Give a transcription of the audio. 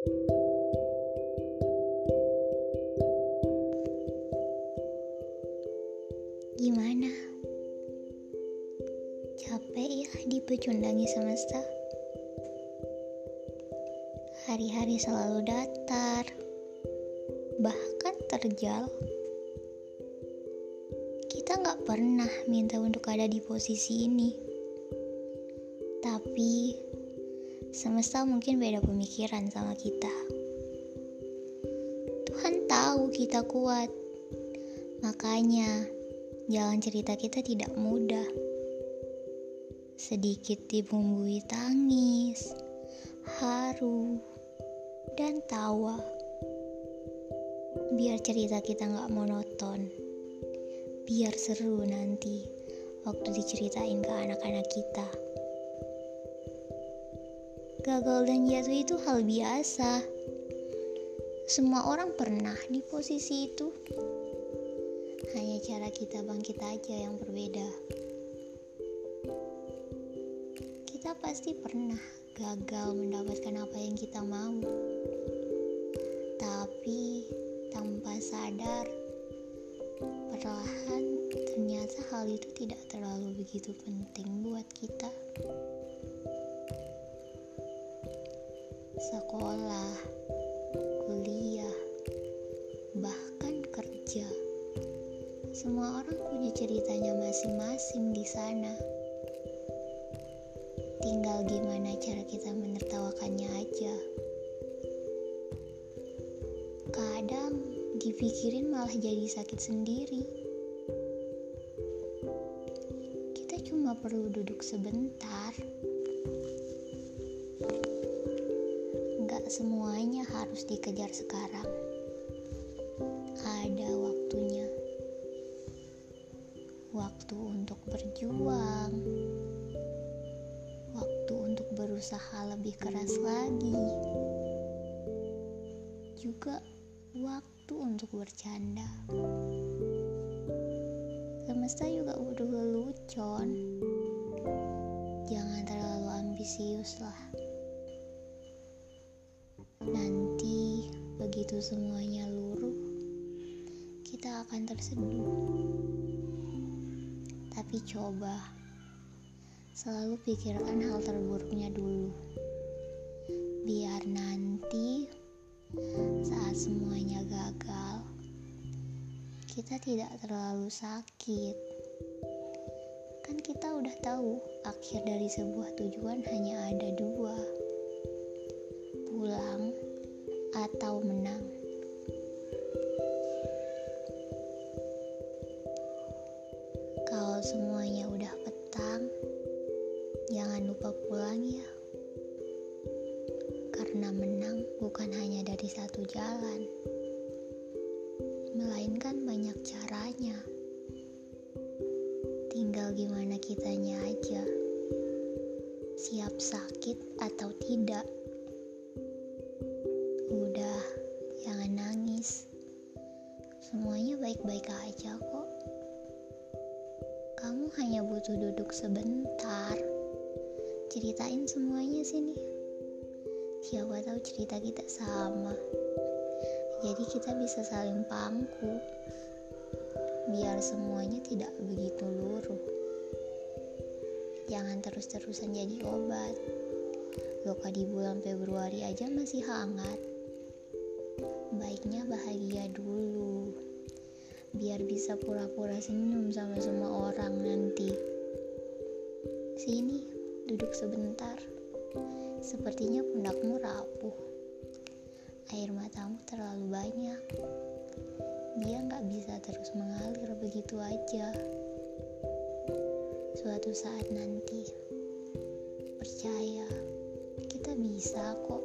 Gimana? Capek ya dipecundangi semesta? Hari-hari selalu datar, bahkan terjal. Kita nggak pernah minta untuk ada di posisi ini. Tapi, semesta mungkin beda pemikiran sama kita. Tuhan tahu kita kuat, makanya Jalan cerita kita tidak mudah. Sedikit dibumbui tangis, haru, dan tawa. Biar cerita kita nggak monoton. Biar seru nanti waktu diceritain ke anak-anak kita. Gagal dan jatuh itu hal biasa. Semua orang pernah di posisi itu hanya cara kita bangkit aja yang berbeda. Kita pasti pernah gagal mendapatkan apa yang kita mau, tapi tanpa sadar, perlahan ternyata hal itu tidak terlalu begitu penting buat kita. Sekolah, kuliah, bahkan kerja semua orang punya ceritanya masing-masing di sana. Tinggal gimana cara kita menertawakannya aja. Kadang dipikirin malah jadi sakit sendiri. Kita cuma perlu duduk sebentar. Semuanya harus dikejar sekarang. Ada waktunya waktu untuk berjuang, waktu untuk berusaha lebih keras lagi, juga waktu untuk bercanda. Semesta juga butuh lelucon, jangan terlalu ambisius lah. Nanti begitu semuanya luruh, kita akan terseduh. Tapi coba selalu pikirkan hal terburuknya dulu. Biar nanti saat semuanya gagal, kita tidak terlalu sakit. Kan kita udah tahu akhir dari sebuah tujuan hanya ada dua. Pulang atau menang. Kalau semuanya udah petang, jangan lupa pulang ya. Karena menang bukan hanya dari satu jalan, melainkan banyak caranya. Tinggal gimana kitanya aja, siap sakit atau tidak. Baik-baik aja kok. Kamu hanya butuh duduk sebentar. Ceritain semuanya sini. Siapa tahu cerita kita sama. Jadi kita bisa saling pangku. Biar semuanya tidak begitu luruh. Jangan terus-terusan jadi obat. Luka di bulan Februari aja masih hangat. Baiknya bahagia dulu biar bisa pura-pura senyum sama semua orang nanti. Sini, duduk sebentar. Sepertinya pundakmu rapuh. Air matamu terlalu banyak. Dia nggak bisa terus mengalir begitu aja. Suatu saat nanti, percaya kita bisa kok.